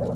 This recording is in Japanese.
you